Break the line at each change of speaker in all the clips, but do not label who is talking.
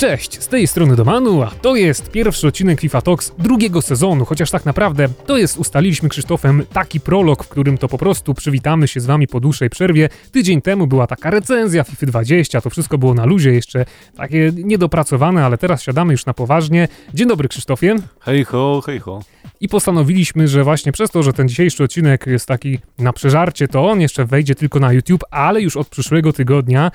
Cześć, z tej strony Domanu, a to jest pierwszy odcinek FIFA Talks drugiego sezonu, chociaż tak naprawdę to jest, ustaliliśmy Krzysztofem, taki prolog, w którym to po prostu przywitamy się z wami po dłuższej przerwie. Tydzień temu była taka recenzja FIFA 20, to wszystko było na luzie, jeszcze takie niedopracowane, ale teraz siadamy już na poważnie. Dzień dobry Krzysztofie.
Hej ho, hej ho.
I postanowiliśmy, że właśnie przez to, że ten dzisiejszy odcinek jest taki na przeżarcie, to on jeszcze wejdzie tylko na YouTube, ale już od przyszłego tygodnia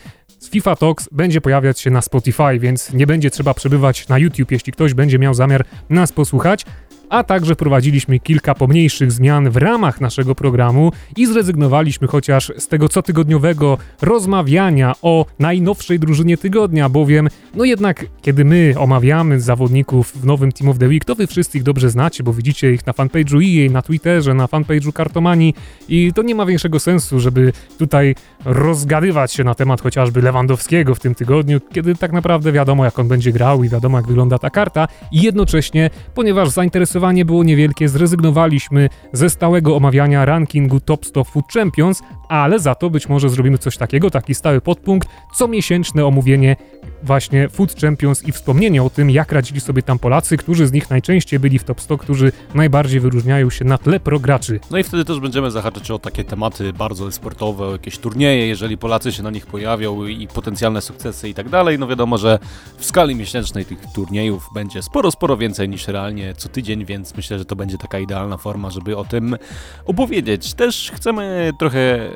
FIFA Talks będzie pojawiać się na Spotify, więc nie będzie trzeba przebywać na YouTube, jeśli ktoś będzie miał zamiar nas posłuchać a także wprowadziliśmy kilka pomniejszych zmian w ramach naszego programu i zrezygnowaliśmy chociaż z tego cotygodniowego rozmawiania o najnowszej drużynie tygodnia, bowiem no jednak kiedy my omawiamy zawodników w nowym Team of the Week, to wy wszyscy ich dobrze znacie, bo widzicie ich na fanpage'u EA, na Twitterze, na fanpage'u Kartomani i to nie ma większego sensu, żeby tutaj rozgadywać się na temat chociażby Lewandowskiego w tym tygodniu, kiedy tak naprawdę wiadomo jak on będzie grał i wiadomo jak wygląda ta karta i jednocześnie, ponieważ zainteresowani zainteresowanie było niewielkie, zrezygnowaliśmy ze stałego omawiania rankingu Top 100 Food Champions, ale za to być może zrobimy coś takiego, taki stały podpunkt, co miesięczne omówienie właśnie Food Champions i wspomnienie o tym, jak radzili sobie tam Polacy, którzy z nich najczęściej byli w top 100, którzy najbardziej wyróżniają się na tle prograczy.
No i wtedy też będziemy zahaczyć o takie tematy bardzo sportowe, o jakieś turnieje, jeżeli Polacy się na nich pojawią i potencjalne sukcesy i tak dalej. No wiadomo, że w skali miesięcznej tych turniejów będzie sporo, sporo więcej niż realnie co tydzień, więc myślę, że to będzie taka idealna forma, żeby o tym opowiedzieć. Też chcemy trochę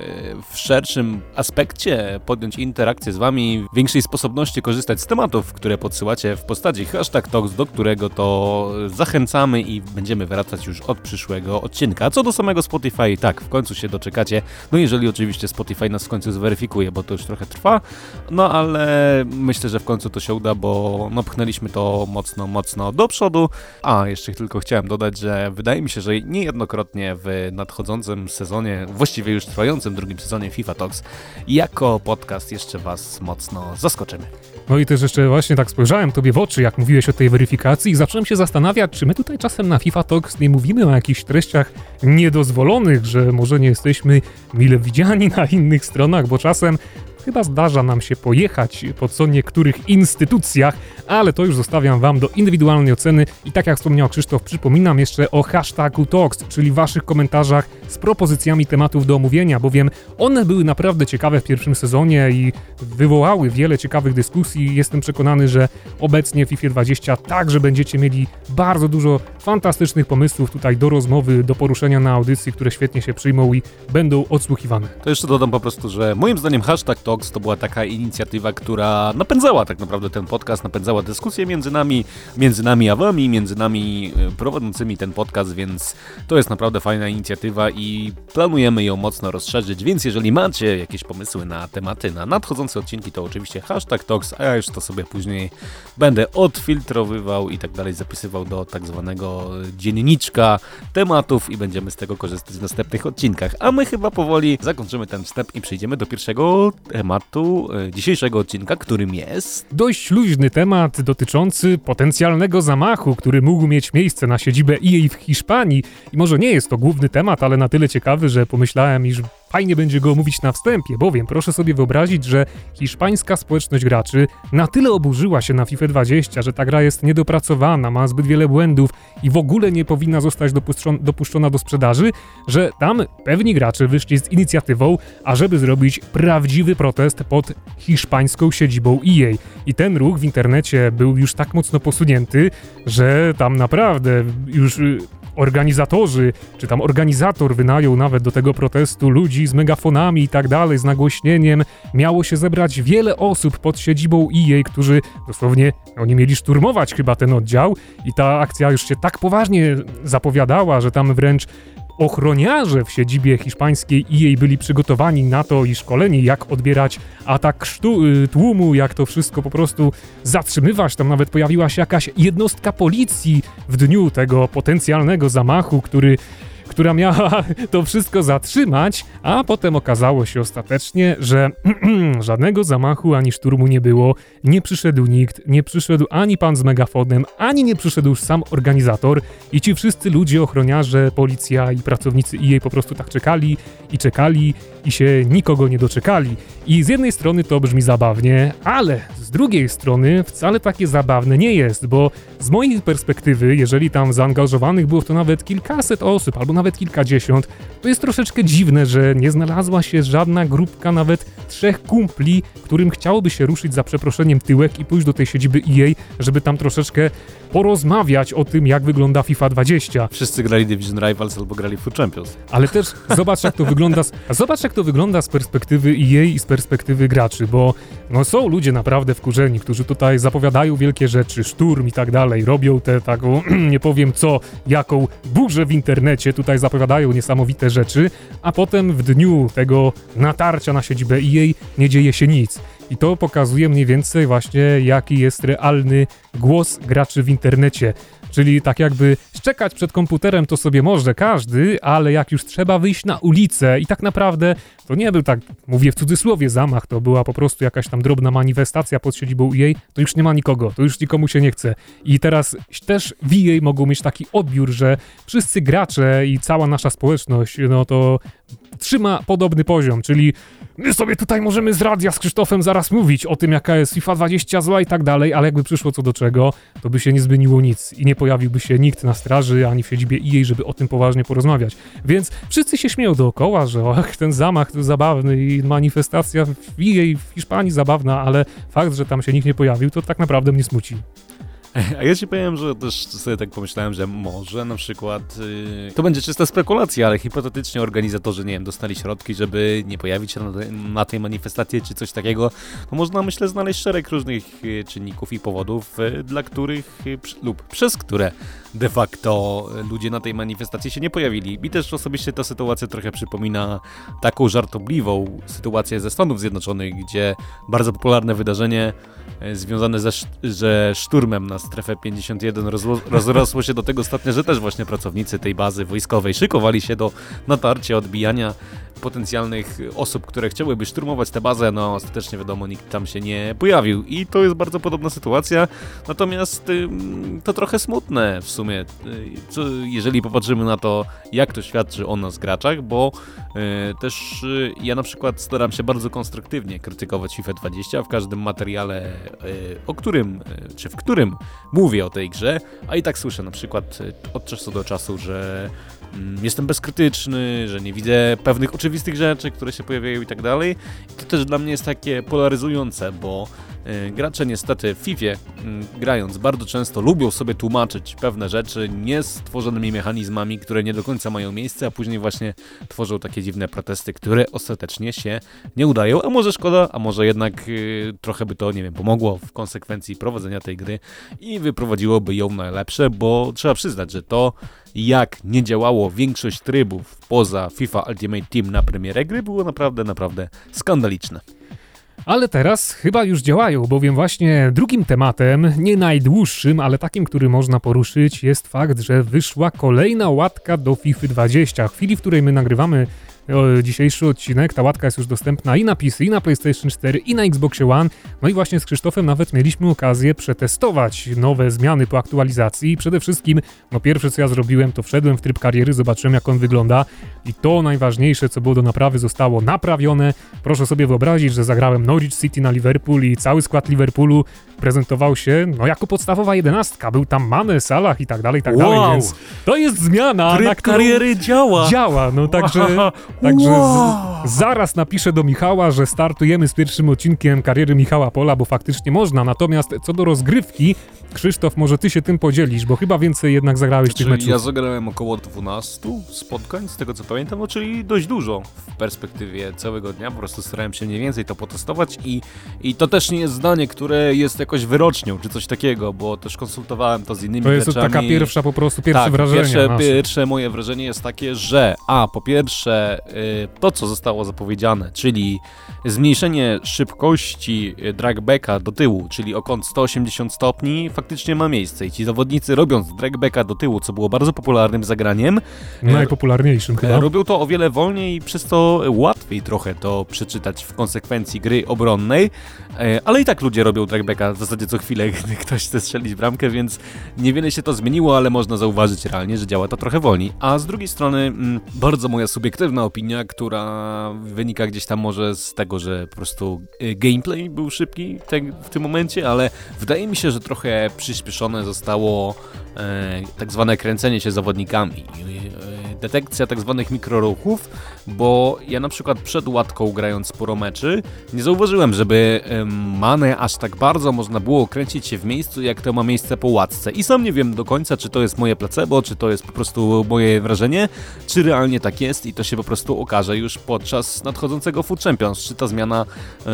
w szerszym aspekcie podjąć interakcję z Wami, większej sposobności korzystać z tematów, które podsyłacie w postaci hashtag talks, do którego to zachęcamy i będziemy wracać już od przyszłego odcinka. A co do samego Spotify, tak, w końcu się doczekacie, no jeżeli oczywiście Spotify nas w końcu zweryfikuje, bo to już trochę trwa, no ale myślę, że w końcu to się uda, bo no pchnęliśmy to mocno, mocno do przodu. A, jeszcze tylko chciałem dodać, że wydaje mi się, że niejednokrotnie w nadchodzącym sezonie, właściwie już trwającym drugim sezonie FIFA Talks, jako podcast jeszcze Was mocno zaskoczymy.
No i też jeszcze właśnie tak spojrzałem tobie w oczy, jak mówiłeś o tej weryfikacji i zacząłem się zastanawiać, czy my tutaj czasem na FIFA Talks nie mówimy o jakichś treściach niedozwolonych, że może nie jesteśmy mile widziani na innych stronach, bo czasem Chyba zdarza nam się pojechać po co niektórych instytucjach, ale to już zostawiam Wam do indywidualnej oceny i tak jak wspomniał Krzysztof, przypominam jeszcze o hashtagu Talks, czyli Waszych komentarzach z propozycjami tematów do omówienia, bowiem one były naprawdę ciekawe w pierwszym sezonie i wywołały wiele ciekawych dyskusji. Jestem przekonany, że obecnie w FIFA 20 także będziecie mieli bardzo dużo fantastycznych pomysłów tutaj do rozmowy, do poruszenia na audycji, które świetnie się przyjmą i będą odsłuchiwane.
To jeszcze dodam po prostu, że moim zdaniem hashtag Talks to była taka inicjatywa, która napędzała tak naprawdę ten podcast, napędzała dyskusję między nami, między nami a wami, między nami e, prowadzącymi ten podcast, więc to jest naprawdę fajna inicjatywa i planujemy ją mocno rozszerzyć, więc jeżeli macie jakieś pomysły na tematy, na nadchodzące odcinki, to oczywiście hashtag Talks, a ja już to sobie później będę odfiltrowywał i tak dalej, zapisywał do tak zwanego dzienniczka tematów i będziemy z tego korzystać w następnych odcinkach. A my chyba powoli zakończymy ten wstęp i przejdziemy do pierwszego tematu e, dzisiejszego odcinka, którym jest...
Dość luźny temat dotyczący potencjalnego zamachu, który mógł mieć miejsce na siedzibę EA w Hiszpanii. I może nie jest to główny temat, ale na tyle ciekawy, że pomyślałem, iż Fajnie będzie go omówić na wstępie, bowiem proszę sobie wyobrazić, że hiszpańska społeczność graczy na tyle oburzyła się na FIFA 20, że ta gra jest niedopracowana, ma zbyt wiele błędów i w ogóle nie powinna zostać dopuszczona do sprzedaży, że tam pewni gracze wyszli z inicjatywą, ażeby zrobić prawdziwy protest pod hiszpańską siedzibą EA. I ten ruch w internecie był już tak mocno posunięty, że tam naprawdę już organizatorzy, czy tam organizator wynajął nawet do tego protestu ludzi z megafonami i tak dalej, z nagłośnieniem. Miało się zebrać wiele osób pod siedzibą EA, którzy dosłownie, oni mieli szturmować chyba ten oddział i ta akcja już się tak poważnie zapowiadała, że tam wręcz ochroniarze w siedzibie hiszpańskiej EA byli przygotowani na to i szkoleni, jak odbierać atak sztu, y, tłumu, jak to wszystko po prostu zatrzymywać. Tam nawet pojawiła się jakaś jednostka policji w dniu tego potencjalnego zamachu, który która miała to wszystko zatrzymać, a potem okazało się ostatecznie, że żadnego zamachu ani szturmu nie było, nie przyszedł nikt, nie przyszedł ani pan z megafonem, ani nie przyszedł sam organizator i ci wszyscy ludzie, ochroniarze, policja i pracownicy jej po prostu tak czekali i czekali i się nikogo nie doczekali. I z jednej strony to brzmi zabawnie, ale z drugiej strony wcale takie zabawne nie jest, bo z mojej perspektywy, jeżeli tam zaangażowanych było w to nawet kilkaset osób, albo nawet kilkadziesiąt, to jest troszeczkę dziwne, że nie znalazła się żadna grupka nawet trzech kumpli, którym chciałoby się ruszyć za przeproszeniem tyłek i pójść do tej siedziby EA, żeby tam troszeczkę porozmawiać o tym, jak wygląda FIFA 20.
Wszyscy grali Division Rivals albo grali Food Champions.
Ale też zobacz, jak to wygląda. Z, zobacz, jak to wygląda z perspektywy EA i z perspektywy graczy, bo no, są ludzie naprawdę wkurzeni, którzy tutaj zapowiadają wielkie rzeczy, szturm i tak dalej, robią te taką, nie powiem co, jaką burzę w internecie, tutaj zapowiadają niesamowite rzeczy, a potem w dniu tego natarcia na siedzibę EA nie dzieje się nic. I to pokazuje mniej więcej właśnie, jaki jest realny głos graczy w internecie. Czyli tak jakby szczekać przed komputerem to sobie może każdy, ale jak już trzeba wyjść na ulicę i tak naprawdę to nie był tak, mówię w cudzysłowie, zamach, to była po prostu jakaś tam drobna manifestacja pod siedzibą EA, to już nie ma nikogo, to już nikomu się nie chce. I teraz też EA mogą mieć taki odbiór, że wszyscy gracze i cała nasza społeczność, no to trzyma podobny poziom, czyli my sobie tutaj możemy z radia z Krzysztofem zaraz mówić o tym, jaka jest FIFA 20 zła i tak dalej, ale jakby przyszło co do czego, to by się nie zmieniło nic i nie pojawiłby się nikt na straży ani w siedzibie EA, żeby o tym poważnie porozmawiać. Więc wszyscy się śmieją dookoła, że och, ten zamach to zabawny i manifestacja w EA w Hiszpanii zabawna, ale fakt, że tam się nikt nie pojawił, to tak naprawdę mnie smuci.
A ja ci powiem, że też sobie tak pomyślałem, że może na przykład yy, to będzie czysta spekulacja, ale hipotetycznie organizatorzy, nie wiem, dostali środki, żeby nie pojawić się na, na tej manifestacji czy coś takiego, to można myślę znaleźć szereg różnych yy, czynników i powodów, yy, dla których yy, lub przez które de facto ludzie na tej manifestacji się nie pojawili. Mi też osobiście ta sytuacja trochę przypomina taką żartobliwą sytuację ze Stanów Zjednoczonych, gdzie bardzo popularne wydarzenie związane ze, ze szturmem na strefę 51 rozrosło się do tego stopnia, że też właśnie pracownicy tej bazy wojskowej szykowali się do natarcia, odbijania potencjalnych osób, które chciałyby szturmować tę bazę, no ostatecznie wiadomo, nikt tam się nie pojawił. I to jest bardzo podobna sytuacja, natomiast to trochę smutne w sumie, y, jeżeli popatrzymy na to, jak to świadczy o nas graczach, bo y, też y, ja na przykład staram się bardzo konstruktywnie krytykować FIFA 20 w każdym materiale, o którym, czy w którym mówię o tej grze, a i tak słyszę na przykład od czasu do czasu, że jestem bezkrytyczny, że nie widzę pewnych oczywistych rzeczy, które się pojawiają i tak dalej. To też dla mnie jest takie polaryzujące, bo y, gracze niestety w FIFA y, grając bardzo często lubią sobie tłumaczyć pewne rzeczy niestworzonymi mechanizmami, które nie do końca mają miejsce, a później właśnie tworzą takie dziwne protesty, które ostatecznie się nie udają, a może szkoda, a może jednak y, trochę by to, nie wiem, pomogło w konsekwencji prowadzenia tej gry i wyprowadziłoby ją na lepsze, bo trzeba przyznać, że to jak nie działało większość trybów poza FIFA Ultimate Team na premierę gry, było naprawdę, naprawdę skandaliczne.
Ale teraz chyba już działają, bowiem właśnie drugim tematem, nie najdłuższym, ale takim, który można poruszyć, jest fakt, że wyszła kolejna łatka do FIFA 20. W chwili, w której my nagrywamy dzisiejszy odcinek. Ta łatka jest już dostępna i na PC, i na PlayStation 4, i na Xbox One. No i właśnie z Krzysztofem nawet mieliśmy okazję przetestować nowe zmiany po aktualizacji. Przede wszystkim, no pierwsze co ja zrobiłem, to wszedłem w tryb kariery, zobaczyłem jak on wygląda i to najważniejsze, co było do naprawy, zostało naprawione. Proszę sobie wyobrazić, że zagrałem Norwich City na Liverpool i cały skład Liverpoolu prezentował się no jako podstawowa jedenastka. Był tam Mane, Salah i tak dalej, i tak wow. dalej, więc to jest zmiana,
Tryb na kariery działa.
Działa, no także Także wow. z, zaraz napiszę do Michała, że startujemy z pierwszym odcinkiem kariery Michała Pola, bo faktycznie można. Natomiast co do rozgrywki, Krzysztof, może ty się tym podzielisz, bo chyba więcej jednak zagrałeś
czyli
tych meczów.
Ja zagrałem około 12 spotkań, z tego co pamiętam, no czyli dość dużo w perspektywie całego dnia. Po prostu starałem się mniej więcej to potestować i, i to też nie jest zdanie, które jest jakoś wyrocznią czy coś takiego, bo też konsultowałem to z innymi
To jest taka pierwsza po prostu, pierwsze
tak,
wrażenie.
Pierwsze, pierwsze moje wrażenie jest takie, że a, po pierwsze y, to, co zostało zapowiedziane, czyli zmniejszenie szybkości dragbacka do tyłu, czyli o kąt 180 stopni, faktycznie ma miejsce i ci zawodnicy robiąc dragbacka do tyłu, co było bardzo popularnym zagraniem,
e, najpopularniejszym chyba,
robią to o wiele wolniej i przez to łatwiej trochę to przeczytać w konsekwencji gry obronnej. E, ale i tak ludzie robią trackbacka w zasadzie co chwilę, gdy ktoś chce strzelić bramkę, więc niewiele się to zmieniło, ale można zauważyć realnie, że działa to trochę wolniej. A z drugiej strony, mm, bardzo moja subiektywna opinia, która wynika gdzieś tam może z tego, że po prostu e, gameplay był szybki w tym momencie, ale wydaje mi się, że trochę przyspieszone zostało e, tak zwane kręcenie się zawodnikami detekcja tak zwanych mikroruchów, bo ja na przykład przed łatką grając sporo meczy, nie zauważyłem, żeby manę aż tak bardzo można było kręcić się w miejscu, jak to ma miejsce po łatce. I sam nie wiem do końca, czy to jest moje placebo, czy to jest po prostu moje wrażenie, czy realnie tak jest i to się po prostu okaże już podczas nadchodzącego Food Champions, czy ta zmiana yy,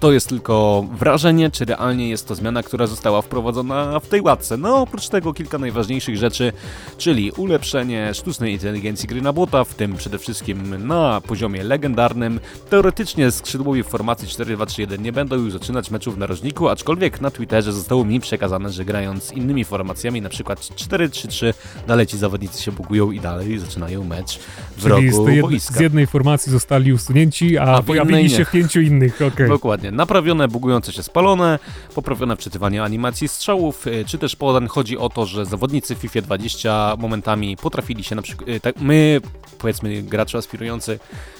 to jest tylko wrażenie, czy realnie jest to zmiana, która została wprowadzona w tej łatce. No oprócz tego kilka najważniejszych rzeczy, czyli ulepszenie sztucznej inteligencji, gry na bota, w tym przede wszystkim na poziomie legendarnym. Teoretycznie skrzydłowi w formacji 4-2-3-1 nie będą już zaczynać meczów w narożniku, aczkolwiek na Twitterze zostało mi przekazane, że grając z innymi formacjami, na przykład 4-3-3, dalej ci zawodnicy się bugują i dalej zaczynają mecz w Czyli rogu
z,
boiska.
z jednej formacji zostali usunięci, a, a pojawili się w pięciu innych. Okay.
Dokładnie. Naprawione, bugujące się spalone, poprawione wczytywanie animacji strzałów, y, czy też podań chodzi o to, że zawodnicy FIFA 20 momentami potrafili się na przykład, y, tak, my, powiedzmy, gracze aspirujący,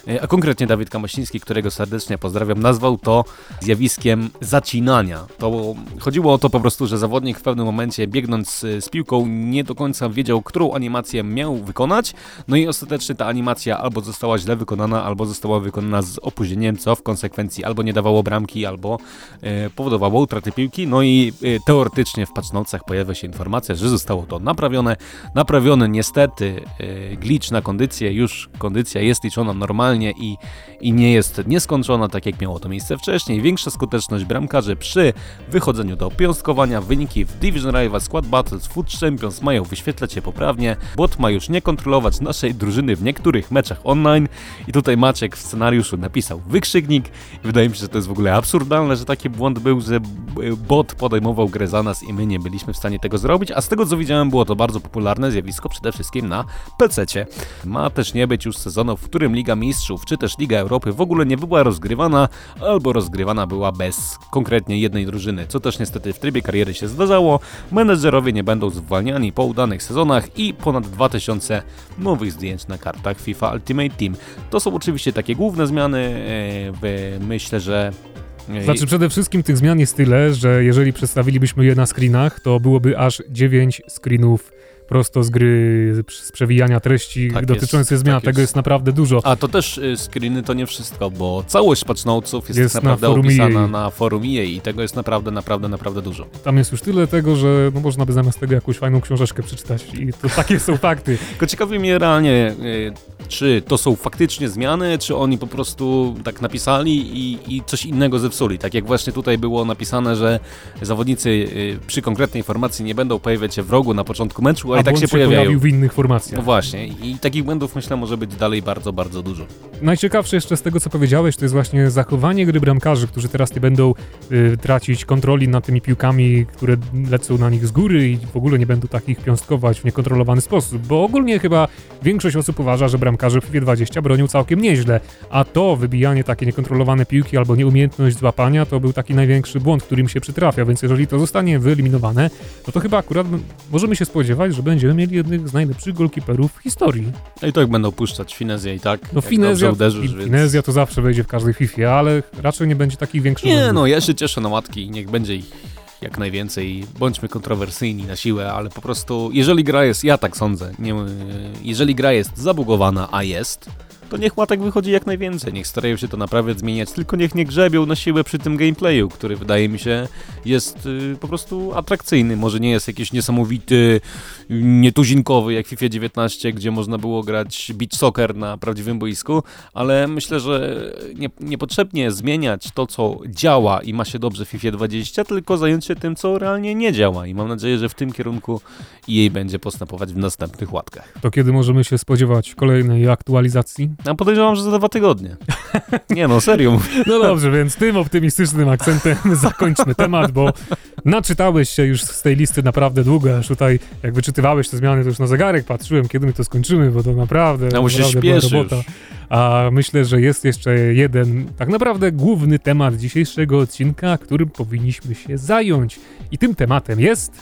e, a konkretnie Dawid Kamasiński, którego serdecznie pozdrawiam, nazwał to zjawiskiem zacinania. To chodziło o to po prostu, że zawodnik w pewnym momencie, biegnąc z piłką, nie do końca wiedział, którą animację miał wykonać, no i ostatecznie ta animacja albo została źle wykonana, albo została wykonana z opóźnieniem, co w konsekwencji albo nie dawało bramki, albo e, powodowało utratę piłki, no i e, teoretycznie w patchnotesach pojawia się informacja, że zostało to naprawione. Naprawione niestety e, glitch na kondycję, już kondycja jest liczona normalnie i, i nie jest nieskończona, tak jak miało to miejsce wcześniej. Większa skuteczność bramkarzy przy wychodzeniu do piąstkowania, wyniki w Division Rival Squad Battles Food Champions mają wyświetlać się poprawnie, bot ma już nie kontrolować naszej drużyny w niektórych meczach online. I tutaj Maciek w scenariuszu napisał wykrzyknik. Wydaje mi się, że to jest w ogóle absurdalne, że taki błąd był, że bot podejmował grę za nas i my nie byliśmy w stanie tego zrobić, a z tego co widziałem było to bardzo popularne zjawisko przede wszystkim na PC. Ma też nie być już sezonu, w którym Liga Mistrzów czy też Liga Europy w ogóle nie była rozgrywana, albo rozgrywana była bez konkretnie jednej drużyny, co też niestety w trybie kariery się zdarzało. Menedżerowie nie będą zwalniani po udanych sezonach i ponad 2000 nowych zdjęć na kartach FIFA Ultimate Team. To są oczywiście takie główne zmiany, e, myślę, że
e, znaczy przede wszystkim tych zmian jest tyle, że jeżeli przedstawilibyśmy je na screenach, to byłoby aż 9 screenów prosto z gry, z przewijania treści tak dotyczących zmian. Tak Tego jest. jest. naprawdę dużo.
A to też y, screeny to nie wszystko, bo całość patchnotesów jest, jest tak naprawdę na opisana na forum EA i tego jest naprawdę, naprawdę, naprawdę dużo.
Tam jest już tyle tego, że no, można by zamiast tego jakąś fajną książeczkę przeczytać i to takie są fakty.
Tylko ciekawi mnie realnie, y, czy to są faktycznie zmiany, czy oni po prostu tak napisali i, i coś innego zepsuli. Tak jak właśnie tutaj było napisane, że zawodnicy y, przy konkretnej formacji nie będą pojawiać się w rogu na początku meczu, a i tak się, pojawiają. pojawił
w innych formacjach.
No właśnie i takich błędów myślę może być dalej bardzo, bardzo dużo.
Najciekawsze jeszcze z tego, co powiedziałeś, to jest właśnie zachowanie gry bramkarzy, którzy teraz nie będą y, tracić kontroli nad tymi piłkami, które lecą na nich z góry i w ogóle nie będą takich piąstkować w niekontrolowany sposób, bo ogólnie chyba większość osób uważa, że bramkarze w FIFA 20 bronią całkiem nieźle, a to wybijanie takie niekontrolowane piłki albo nieumiejętność złapania to był taki największy błąd, który im się przytrafia, więc jeżeli to zostanie wyeliminowane, no to chyba akurat możemy się spodziewać, że będziemy mieli jednych z najlepszych golkiperów w historii.
No i tak będą puszczać Finezję i tak.
No Finezja, uderzysz, więc... Finezja to zawsze wejdzie w każdej FIFA, ale raczej nie będzie takich większych
Nie, błędów. no ja się cieszę na łatki i niech będzie ich jak najwięcej. Bądźmy kontrowersyjni na siłę, ale po prostu, jeżeli gra jest, ja tak sądzę, nie, jeżeli gra jest zabugowana, a jest, to niech łatek wychodzi jak najwięcej, niech starają się to naprawiać, zmieniać, tylko niech nie grzebią na siłę przy tym gameplayu, który wydaje mi się jest y, po prostu atrakcyjny. Może nie jest jakiś niesamowity, nietuzinkowy jak FIFA 19, gdzie można było grać beach soccer na prawdziwym boisku, ale myślę, że nie, niepotrzebnie zmieniać to, co działa i ma się dobrze w FIFA 20, tylko zająć się tym, co realnie nie działa i mam nadzieję, że w tym kierunku jej będzie postępować w następnych łatkach.
To kiedy możemy się spodziewać kolejnej aktualizacji?
A podejrzewam, że za dwa tygodnie. Nie no, serio.
No dobrze, więc tym optymistycznym akcentem zakończmy temat, bo naczytałeś się już z tej listy naprawdę długo, aż tutaj jak wyczytywałeś te zmiany, to już na zegarek patrzyłem, kiedy my to skończymy, bo to naprawdę,
No,
naprawdę była robota.
już.
A myślę, że jest jeszcze jeden tak naprawdę główny temat dzisiejszego odcinka, którym powinniśmy się zająć. I tym tematem jest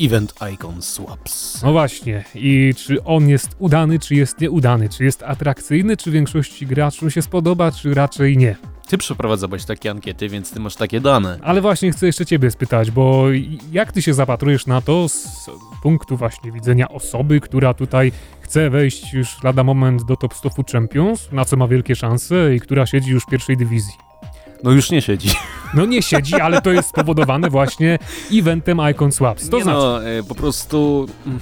Event Icon Swaps.
No właśnie, i czy on jest udany, czy jest nieudany, czy jest atrakcyjny, czy większości graczom się spodoba, czy raczej nie.
Ty przeprowadzałeś takie ankiety, więc ty masz takie dane.
Ale właśnie chcę jeszcze ciebie spytać, bo jak ty się zapatrujesz na to z punktu właśnie widzenia osoby, która tutaj chce wejść już lada moment do top 100 Food Champions, na co ma wielkie szanse i która siedzi już w pierwszej dywizji?
No już nie siedzi.
No nie siedzi, ale to jest spowodowane właśnie eventem Icon Swaps. To
nie
znaczy,
no, po prostu... mm,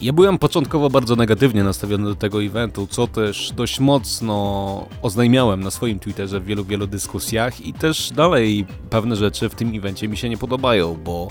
Ja byłem początkowo bardzo negatywnie nastawiony do tego eventu, co też dość mocno oznajmiałem na swoim Twitterze w wielu, wielu dyskusjach i też dalej pewne rzeczy w tym evencie mi się nie podobają, bo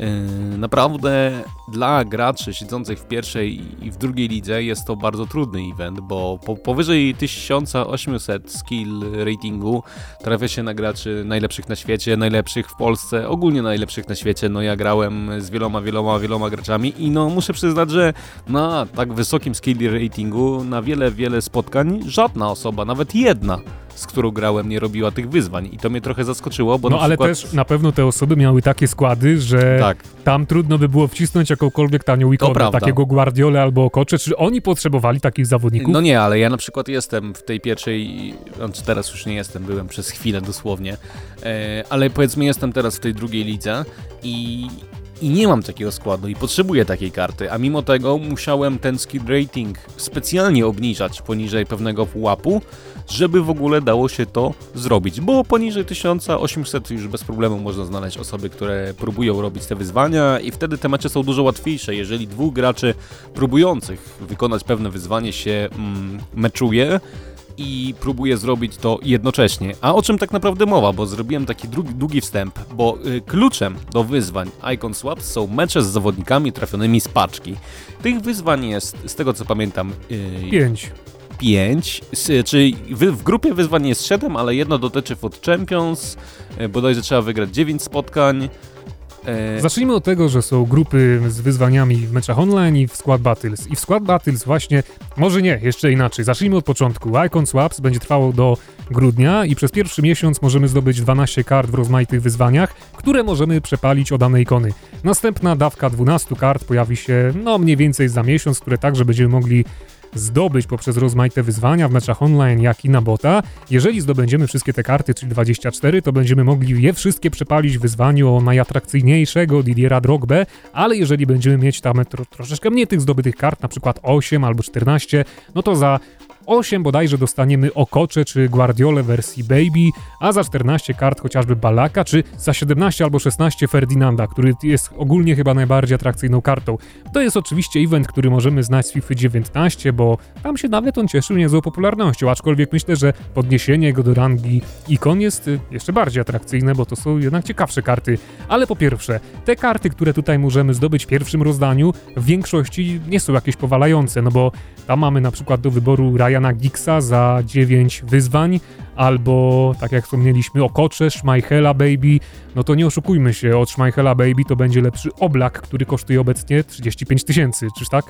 Yy, naprawdę dla graczy siedzących w pierwszej i w drugiej lidze jest to bardzo trudny event, bo po, powyżej 1800 skill ratingu trafia się na graczy najlepszych na świecie, najlepszych w Polsce, ogólnie najlepszych na świecie. No ja grałem z wieloma, wieloma, wieloma graczami i no muszę przyznać, że na tak wysokim skill ratingu na wiele, wiele spotkań żadna osoba, nawet jedna z którą grałem, nie robiła tych wyzwań i to mnie trochę zaskoczyło, bo
no ale
przykład...
też na pewno te osoby miały takie składy, że
Tak,
tam trudno by było wcisnąć jakąkolwiek tanią ikonę, takiego Guardiolę albo Okocze. Czy oni potrzebowali takich zawodników?
No nie, ale ja na przykład jestem w tej pierwszej, znaczy teraz już nie jestem, byłem przez chwilę dosłownie, e, ale powiedzmy jestem teraz w tej drugiej lidze i, i nie mam takiego składu i potrzebuję takiej karty, a mimo tego musiałem ten skill rating specjalnie obniżać poniżej pewnego pułapu, żeby w ogóle dało się to zrobić, bo poniżej 1800 już bez problemu można znaleźć osoby, które próbują robić te wyzwania i wtedy te mecze są dużo łatwiejsze, jeżeli dwóch graczy próbujących wykonać pewne wyzwanie się mm, meczuje i próbuje zrobić to jednocześnie. A o czym tak naprawdę mowa? Bo zrobiłem taki długi, długi wstęp, bo y, kluczem do wyzwań Icon Swaps są mecze z zawodnikami trafionymi z paczki. Tych wyzwań jest, z tego co pamiętam, y,
Pięć.
5, czyli w, w grupie wyzwań jest 7, ale jedno dotyczy Food Champions, e, bodajże trzeba wygrać 9 spotkań. E,
Zacznijmy od tego, że są grupy z wyzwaniami w meczach online i w Squad Battles. I w Squad Battles właśnie, może nie, jeszcze inaczej. Zacznijmy od początku. Icon Swaps będzie trwało do grudnia i przez pierwszy miesiąc możemy zdobyć 12 kart w rozmaitych wyzwaniach, które możemy przepalić o dane ikony. Następna dawka 12 kart pojawi się no mniej więcej za miesiąc, które także będziemy mogli zdobyć poprzez rozmaite wyzwania w meczach online, jak i na bota. Jeżeli zdobędziemy wszystkie te karty, czyli 24, to będziemy mogli je wszystkie przepalić w wyzwaniu o najatrakcyjniejszego Didiera Drogbę, ale jeżeli będziemy mieć tam tro, troszeczkę mniej tych zdobytych kart, na przykład 8 albo 14, no to za 8 bodajże dostaniemy Okocze czy Guardiolę wersji Baby, a za 14 kart chociażby Balaka, czy za 17 albo 16 Ferdinanda, który jest ogólnie chyba najbardziej atrakcyjną kartą. To jest oczywiście event, który możemy znać z FIFA 19, bo tam się nawet on cieszył niezłą popularnością, aczkolwiek myślę, że podniesienie go do rangi ikon jest y, jeszcze bardziej atrakcyjne, bo to są jednak ciekawsze karty. Ale po pierwsze, te karty, które tutaj możemy zdobyć w pierwszym rozdaniu, w większości nie są jakieś powalające, no bo tam mamy na przykład do wyboru Ryana Giggsa za 9 wyzwań, albo tak jak wspomnieliśmy Okocze, Schmeichela Baby, no to nie oszukujmy się, od Schmeichela Baby to będzie lepszy Oblak, który kosztuje obecnie 35 tysięcy, czyż tak?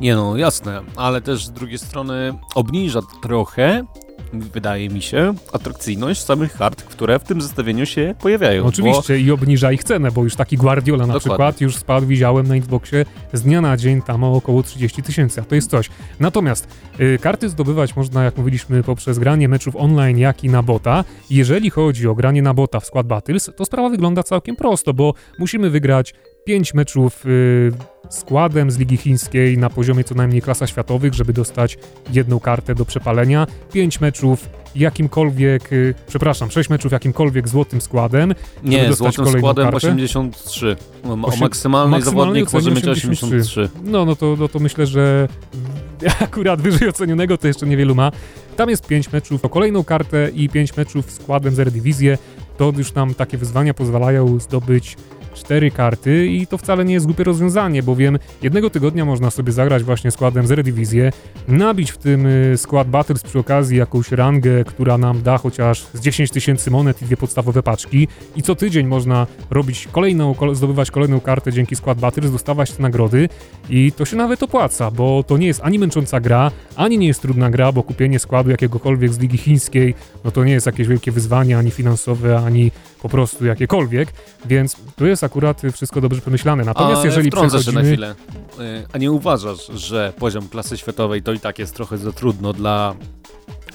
Nie no, jasne, ale też z drugiej strony obniża trochę, wydaje mi się, atrakcyjność samych kart, które w tym zestawieniu się pojawiają.
Oczywiście i obniża ich cenę, bo już taki Guardiola na
Dokładnie.
przykład już spadł, widziałem na Xboxie z dnia na dzień tam o około 30 tysięcy, a to jest coś. Natomiast y, karty zdobywać można, jak mówiliśmy, poprzez granie meczów online, jak i na bota. Jeżeli chodzi o granie na bota w Squad Battles, to sprawa wygląda całkiem prosto, bo musimy wygrać 5 meczów y, składem z Ligi Chińskiej na poziomie co najmniej klasa światowych, żeby dostać jedną kartę do przepalenia. 5 meczów jakimkolwiek, y, przepraszam, 6 meczów jakimkolwiek złotym składem.
Nie, złotym składem
kartę?
83. O, o maksymalnej
maksymalnej
zawodnik może mieć 83.
No, no to, no to myślę, że akurat wyżej ocenionego to jeszcze niewielu ma. Tam jest 5 meczów o kolejną kartę i 5 meczów składem z Eredivisie. To już nam takie wyzwania pozwalają zdobyć cztery karty i to wcale nie jest głupie rozwiązanie, bowiem jednego tygodnia można sobie zagrać właśnie składem z Eredivisie, nabić w tym y, skład Battles przy okazji jakąś rangę, która nam da chociaż z 10 tysięcy monet i dwie podstawowe paczki. I co tydzień można robić kolejną, zdobywać kolejną kartę dzięki skład Battles, dostawać te nagrody. I to się nawet opłaca, bo to nie jest ani męcząca gra, ani nie jest trudna gra, bo kupienie składu jakiegokolwiek z Ligi Chińskiej, no to nie jest jakieś wielkie wyzwanie, ani finansowe, ani po prostu jakiekolwiek, więc tu jest akurat wszystko dobrze przemyślane. Natomiast
A,
jeżeli
przechodzimy...
przechodzimy...
na chwilę. Y, a nie uważasz, że poziom klasy światowej to i tak jest trochę za trudno dla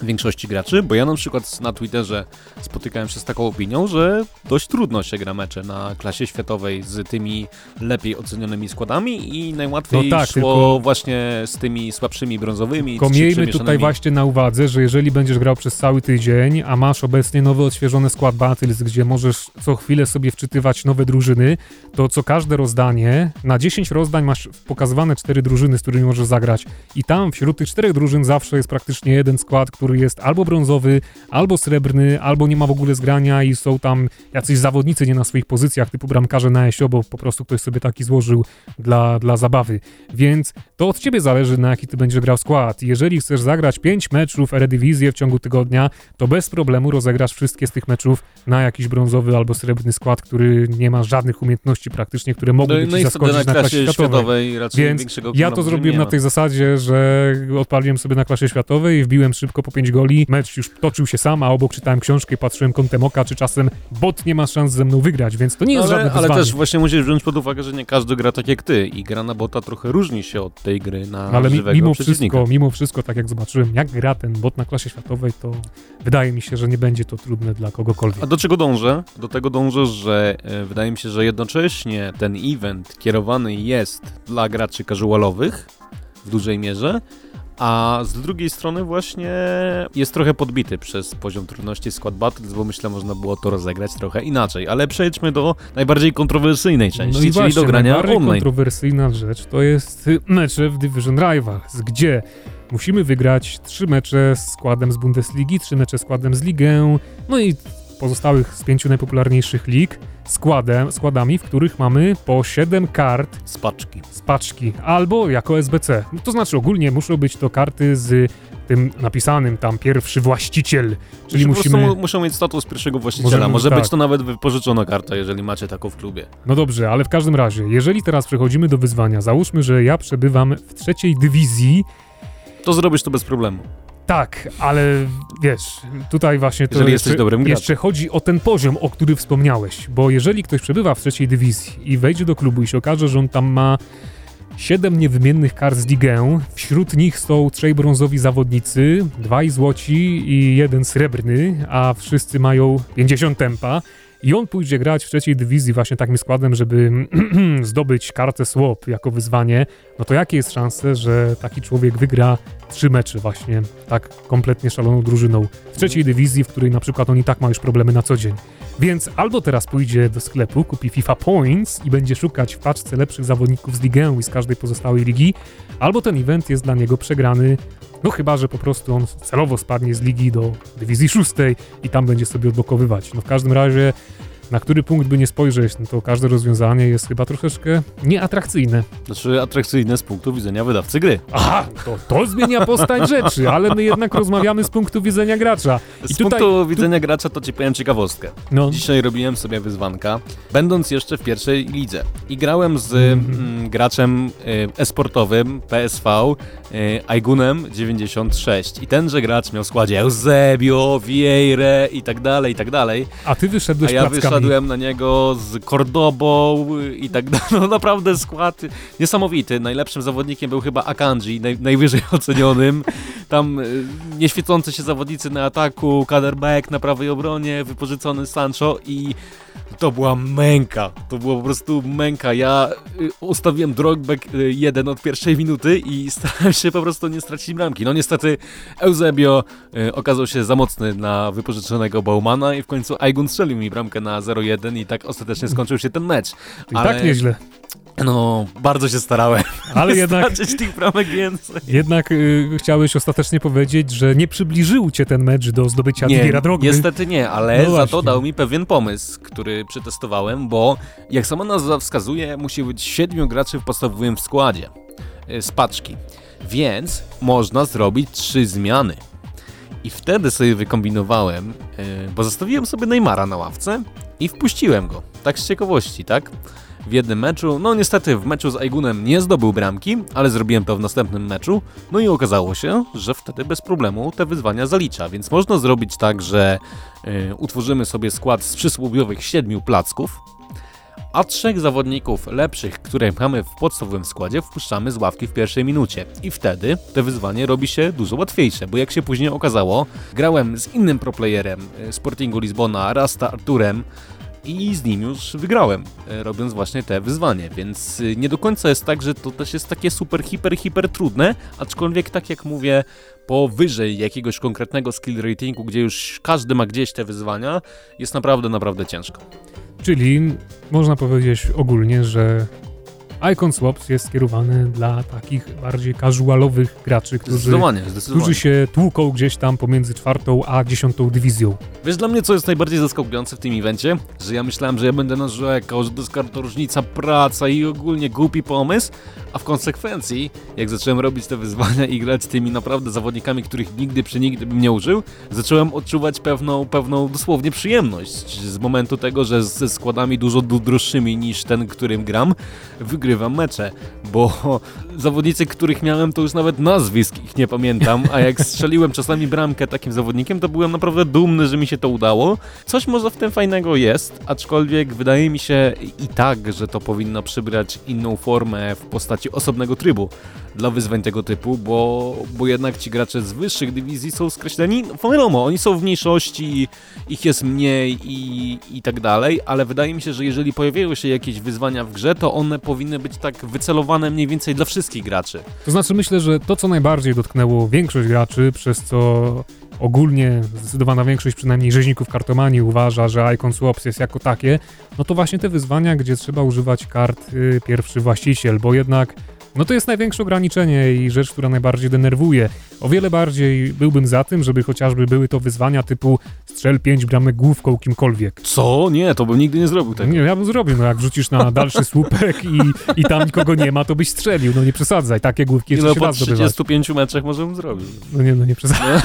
większości graczy, bo ja na przykład na Twitterze spotykałem się z taką opinią, że dość trudno się gra mecze na klasie światowej z tymi lepiej ocenionymi składami i najłatwiej
no tak,
szło
tylko...
właśnie z tymi słabszymi brązowymi.
Tylko miejmy tutaj właśnie na uwadze, że jeżeli będziesz grał przez cały tydzień, a masz obecnie nowy odświeżony skład Battles, gdzie możesz co chwilę sobie wczytywać nowe drużyny, to co każde rozdanie, na 10 rozdań masz pokazywane cztery drużyny, z którymi możesz zagrać i tam wśród tych czterech drużyn zawsze jest praktycznie jeden skład, który który jest albo brązowy, albo srebrny, albo nie ma w ogóle zgrania i są tam jacyś zawodnicy nie na swoich pozycjach, typu bramkarze na ESO, bo po prostu ktoś sobie taki złożył dla, dla zabawy. Więc to od ciebie zależy, na jaki ty będziesz grał skład. Jeżeli chcesz zagrać 5 meczów Eredivisie w ciągu tygodnia, to bez problemu rozegrasz wszystkie z tych meczów na jakiś brązowy albo srebrny skład, który nie ma żadnych umiejętności praktycznie, które mogłyby no, ci no zaskoczyć na, na klasie światowej.
Więc
ja to zrobiłem na tej zasadzie, że odpaliłem sobie na klasie światowej i wbiłem szybko po 5 goli, mecz już toczył się sam, a obok czytałem książkę i patrzyłem kątem oka, czy czasem bot nie ma szans ze mną wygrać, więc to nie jest
ale,
żadne wyzwanie.
Ale też właśnie musisz wziąć pod uwagę, że nie każdy gra tak jak ty i gra na bota trochę różni się od tej gry na ale żywego
mimo wszystko, mimo wszystko, tak jak zobaczyłem, jak gra ten bot na klasie światowej, to wydaje mi się, że nie będzie to trudne dla kogokolwiek.
A do czego dążę? Do tego dążę, że e, wydaje mi się, że jednocześnie ten event kierowany jest dla graczy casualowych w dużej mierze, a z drugiej strony właśnie jest trochę podbity przez poziom trudności Squad Battles, bo myślę, można było to rozegrać trochę inaczej. Ale przejdźmy do najbardziej kontrowersyjnej części, no i czyli właśnie, do grania
najbardziej
online.
kontrowersyjna rzecz to jest mecze w Division Rivals, gdzie musimy wygrać trzy mecze z składem z Bundesligi, trzy mecze z składem z Ligę, no i pozostałych z pięciu najpopularniejszych lig składem, składami, w których mamy po 7 kart
z paczki.
Z paczki, albo jako SBC. No to znaczy ogólnie muszą być to karty z tym napisanym tam pierwszy właściciel, czyli musimy...
muszą mieć status pierwszego właściciela. Możemy, Może tak. być to nawet wypożyczona karta, jeżeli macie taką w klubie.
No dobrze, ale w każdym razie, jeżeli teraz przechodzimy do wyzwania, załóżmy, że ja przebywam w trzeciej dywizji,
to zrobisz to bez problemu.
Tak, ale wiesz, tutaj właśnie to
jeżeli jeszcze, dobrym
jeszcze chodzi o ten poziom, o który wspomniałeś, bo jeżeli ktoś przebywa w trzeciej dywizji i wejdzie do klubu i się okaże, że on tam ma siedem niewymiennych kart z ligę, wśród nich są trzej brązowi zawodnicy, dwaj złoci i jeden srebrny, a wszyscy mają 50 tempa, i on pójdzie grać w trzeciej dywizji właśnie takim składem, żeby zdobyć kartę swap jako wyzwanie, no to jakie jest szanse, że taki człowiek wygra trzy mecze właśnie tak kompletnie szaloną drużyną w trzeciej dywizji, w której na przykład on i tak ma już problemy na co dzień. Więc albo teraz pójdzie do sklepu, kupi FIFA Points i będzie szukać w paczce lepszych zawodników z ligę i z każdej pozostałej ligi, albo ten event jest dla niego przegrany no chyba, że po prostu on celowo spadnie z ligi do dywizji szóstej i tam będzie sobie odblokowywać. No w każdym razie na który punkt by nie spojrzeć, no to każde rozwiązanie jest chyba troszeczkę nieatrakcyjne.
Znaczy atrakcyjne z punktu widzenia wydawcy gry.
Aha, to, to zmienia postać rzeczy, ale my jednak rozmawiamy z punktu widzenia gracza.
I z tutaj, punktu widzenia tu... gracza to ci powiem ciekawostkę. No. Dzisiaj robiłem sobie wyzwanka, będąc jeszcze w pierwszej lidze i grałem z mm. Mm, graczem y, esportowym PSV y, Aigunem 96 i tenże gracz miał w składzie Eusebio, Vieire i tak dalej, i tak dalej.
A ty wyszedłeś
A ja wyszedłem Wpadłem na niego z Cordobą i tak dalej. No naprawdę skład niesamowity. Najlepszym zawodnikiem był chyba Akanji, naj, najwyżej ocenionym. Tam y, nieświecące się zawodnicy na ataku, Kaderbeck na prawej obronie, wypożyczony Sancho i to była męka. To było po prostu męka. Ja y, ustawiłem dropback y, jeden od pierwszej minuty i starałem się po prostu nie stracić bramki. No niestety Eusebio y, okazał się za mocny na wypożyczonego Baumana i w końcu Aigun strzelił mi bramkę na 0-1 i tak ostatecznie skończył się ten mecz.
I tak Ale... tak nieźle.
No, bardzo się starałem.
Ale jednak,
tych bramek więcej.
jednak y, chciałeś ostatecznie powiedzieć, że nie przybliżył cię ten mecz do zdobycia
Nie,
Didiera Drogby.
niestety nie, ale
No
za to dał mi pewien pomysł, który przetestowałem, bo jak sama nazwa wskazuje, musi być siedmiu graczy w podstawowym składzie y, z paczki, więc można zrobić trzy zmiany. I wtedy sobie wykombinowałem, y, bo zostawiłem sobie Neymara na ławce i wpuściłem go, tak z ciekawości, tak? W jednym meczu, no niestety w meczu z Aigunem nie zdobył bramki, ale zrobiłem to w następnym meczu, no i okazało się, że wtedy bez problemu te wyzwania zalicza, więc można zrobić tak, że y, utworzymy sobie skład z przysłowiowych siedmiu placków, a trzech zawodników lepszych, które mamy w podstawowym składzie, wpuszczamy z ławki w pierwszej minucie. I wtedy to wyzwanie robi się dużo łatwiejsze, bo jak się później okazało, grałem z innym proplayerem y, Sportingu Lizbona, Rasta Arturem, i z nim już wygrałem, e, robiąc właśnie te wyzwanie, więc y, nie do końca jest tak, że to też jest takie super, hiper, hiper trudne, aczkolwiek tak jak mówię, powyżej jakiegoś konkretnego skill ratingu, gdzie już każdy ma gdzieś te wyzwania, jest naprawdę, naprawdę ciężko.
Czyli można powiedzieć ogólnie, że Icon Swaps jest skierowany dla takich bardziej casualowych graczy, którzy,
Zdecydowanie, zdecydowanie.
którzy się tłuką gdzieś tam pomiędzy czwartą a dziesiątą dywizją.
Wiesz, dla mnie co jest najbardziej zaskakujące w tym evencie? Że ja myślałem, że ja będę narzekał, że to jest różnica praca i ogólnie głupi pomysł, a w konsekwencji, jak zacząłem robić te wyzwania i grać z tymi naprawdę zawodnikami, których nigdy przy nigdy bym nie użył, zacząłem odczuwać pewną, pewną dosłownie przyjemność z momentu tego, że ze składami dużo du- droższymi niż ten, którym gram, wygrywam mecze, bo zawodnicy, których miałem, to już nawet nazwisk ich nie pamiętam, a jak strzeliłem czasami bramkę takim zawodnikiem, to byłem naprawdę dumny, że mi się to udało. Coś może w tym fajnego jest, aczkolwiek wydaje mi się i tak, że to powinno przybrać inną formę w postaci osobnego trybu dla wyzwań tego typu, bo, bo jednak ci gracze z wyższych dywizji są skreśleni, no wiadomo, oni są w mniejszości, ich jest mniej i, i tak dalej, ale wydaje mi się, że jeżeli pojawiają się jakieś wyzwania w grze, to one powinny być tak wycelowane mniej więcej dla wszystkich graczy.
To znaczy myślę, że to, co najbardziej dotknęło większość graczy, przez co ogólnie zdecydowana większość przynajmniej rzeźników kartomanii uważa, że Icon Swaps jest jako takie, no to właśnie te wyzwania, gdzie trzeba używać kart y, pierwszy właściciel, bo jednak no to jest największe ograniczenie i rzecz, która najbardziej denerwuje. O wiele bardziej byłbym za tym, żeby chociażby były to wyzwania typu strzel 5 bramek główką kimkolwiek.
Co? Nie, to bym nigdy nie zrobił tego.
Nie, ja bym zrobił, no jak rzucisz na dalszy słupek i, i tam nikogo nie ma, to byś strzelił, no nie przesadzaj, takie główki jeszcze
no
się
po
da zdobywać.
35 meczach możemy zrobić.
No nie, no nie przesadzaj.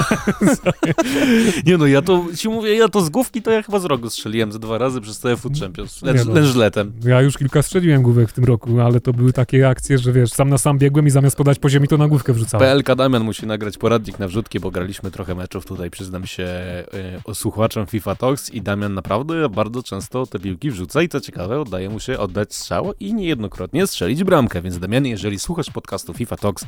Nie no, ja to ci mówię, ja to z główki to ja chyba z rogu strzeliłem ze dwa razy przez całe Food Champions. Lecz,
no.
lężletem.
Ja już kilka strzeliłem główek w tym roku, ale to były takie akcje, że wiesz, sam na sam biegłem i zamiast podać po ziemi, to na główkę wrzucałem.
PLK Damian musi nagrać poradnik na wrzutki, bo graliśmy trochę meczów tutaj, przyznam się, y, o słuchaczom FIFA Talks i Damian naprawdę bardzo często te piłki wrzuca i co ciekawe, oddaje mu się oddać strzał i niejednokrotnie strzelić bramkę, więc Damian, jeżeli słuchasz podcastu FIFA Talks,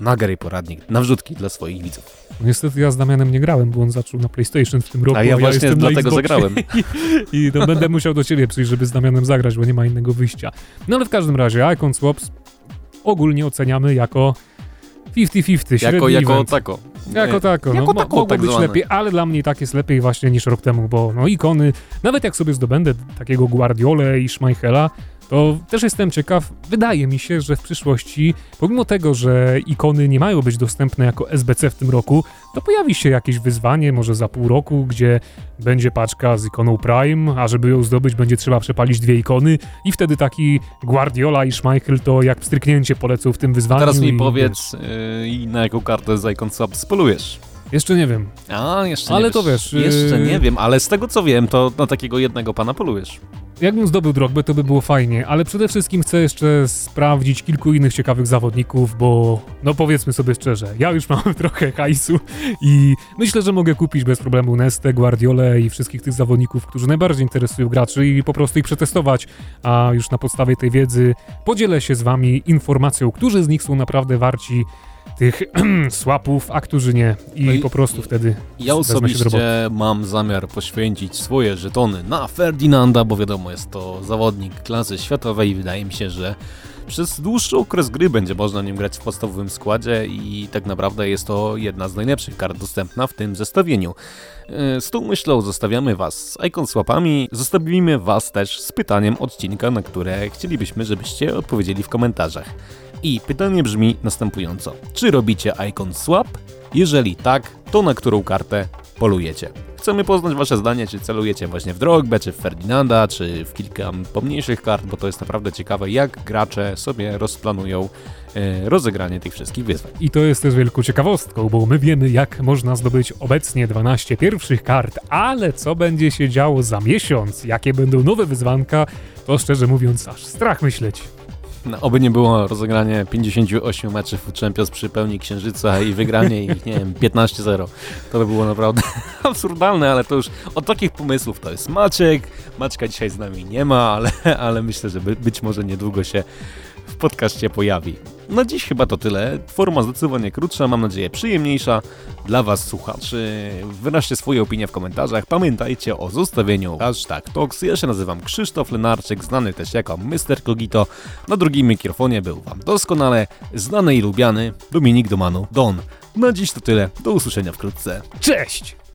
nagraj poradnik na wrzutki dla swoich widzów.
Niestety ja z Damianem nie grałem, bo on zaczął na PlayStation w tym roku.
A ja właśnie
na
dlatego zagrałem.
I no, będę musiał do ciebie przyjść, żeby z Damianem zagrać, bo nie ma innego wyjścia. No ale w każdym razie, Icon Swaps ogólnie oceniamy jako 50-50,
Jako, jako
event.
tako.
Jako tako,
Jako
no,
tako,
mogło
tak
być
zwane.
lepiej, ale dla mnie tak jest lepiej właśnie niż rok temu, bo no ikony, nawet jak sobie zdobędę takiego Guardiolę i Schmeichela, to też jestem ciekaw, wydaje mi się, że w przyszłości, pomimo tego, że ikony nie mają być dostępne jako SBC w tym roku, to pojawi się jakieś wyzwanie, może za pół roku, gdzie będzie paczka z ikoną Prime, a żeby ją zdobyć będzie trzeba przepalić dwie ikony i wtedy taki Guardiola i Schmeichel to jak pstryknięcie polecą w tym wyzwaniu.
Teraz mi
i,
powiedz, yy, i na jaką kartę z Icon Swap spolujesz.
Jeszcze nie wiem.
A, jeszcze
Ale
nie
to
wiesz.
wiesz,
Jeszcze
yy,
nie wiem, ale z tego co wiem, to na takiego jednego pana polujesz.
Jakbym zdobył Drogbę, to by było fajnie, ale przede wszystkim chcę jeszcze sprawdzić kilku innych ciekawych zawodników, bo no powiedzmy sobie szczerze, ja już mam trochę hajsu i myślę, że mogę kupić bez problemu Nestę, Guardiolę i wszystkich tych zawodników, którzy najbardziej interesują graczy i po prostu ich przetestować, a już na podstawie tej wiedzy podzielę się z wami informacją, którzy z nich są naprawdę warci tych słapów, a którzy nie i
No i-
po prostu wtedy
Ja osobiście mam zamiar poświęcić swoje żetony na Ferdinanda, bo wiadomo, wiadomo, jest to zawodnik klasy światowej i wydaje mi się, że przez dłuższy okres gry będzie można nim grać w podstawowym składzie i tak naprawdę jest to jedna z najlepszych kart dostępna w tym zestawieniu. E, z tą myślą zostawiamy Was z Icon Swapami, zostawimy Was też z pytaniem odcinka, na które chcielibyśmy, żebyście odpowiedzieli w komentarzach. I pytanie brzmi następująco. Czy robicie Icon Swap? Jeżeli tak, to na którą kartę polujecie? Chcemy poznać Wasze zdanie, czy celujecie właśnie w Drogbę, czy w Ferdinanda, czy w kilka pomniejszych kart, bo to jest naprawdę ciekawe, jak gracze sobie rozplanują e, rozegranie tych wszystkich wyzwań.
I to jest też wielką ciekawostką, bo my wiemy, jak można zdobyć obecnie 12 pierwszych kart, ale co będzie się działo za miesiąc, jakie będą nowe wyzwanka, to szczerze mówiąc aż strach myśleć.
No, oby nie było rozegranie 58 meczów Champions przy pełni księżyca i wygranie ich, nie wiem, 15-0. To by było naprawdę absurdalne, ale to już od takich pomysłów to jest Maciek. Maćka dzisiaj z nami nie ma, ale, ale myślę, że by, być może niedługo się w podcaście pojawi. Na dziś chyba to tyle. Forma zdecydowanie krótsza, mam nadzieję przyjemniejsza dla Was słuchaczy. Wyraźcie swoje opinie w komentarzach. Pamiętajcie o zostawieniu hashtag. Ja się nazywam Krzysztof Lenarczyk, znany też jako Mr. Kogito. Na drugim mikrofonie był Wam doskonale znany i lubiany Dominik Domanu Don. Na dziś to tyle. Do usłyszenia wkrótce.
Cześć!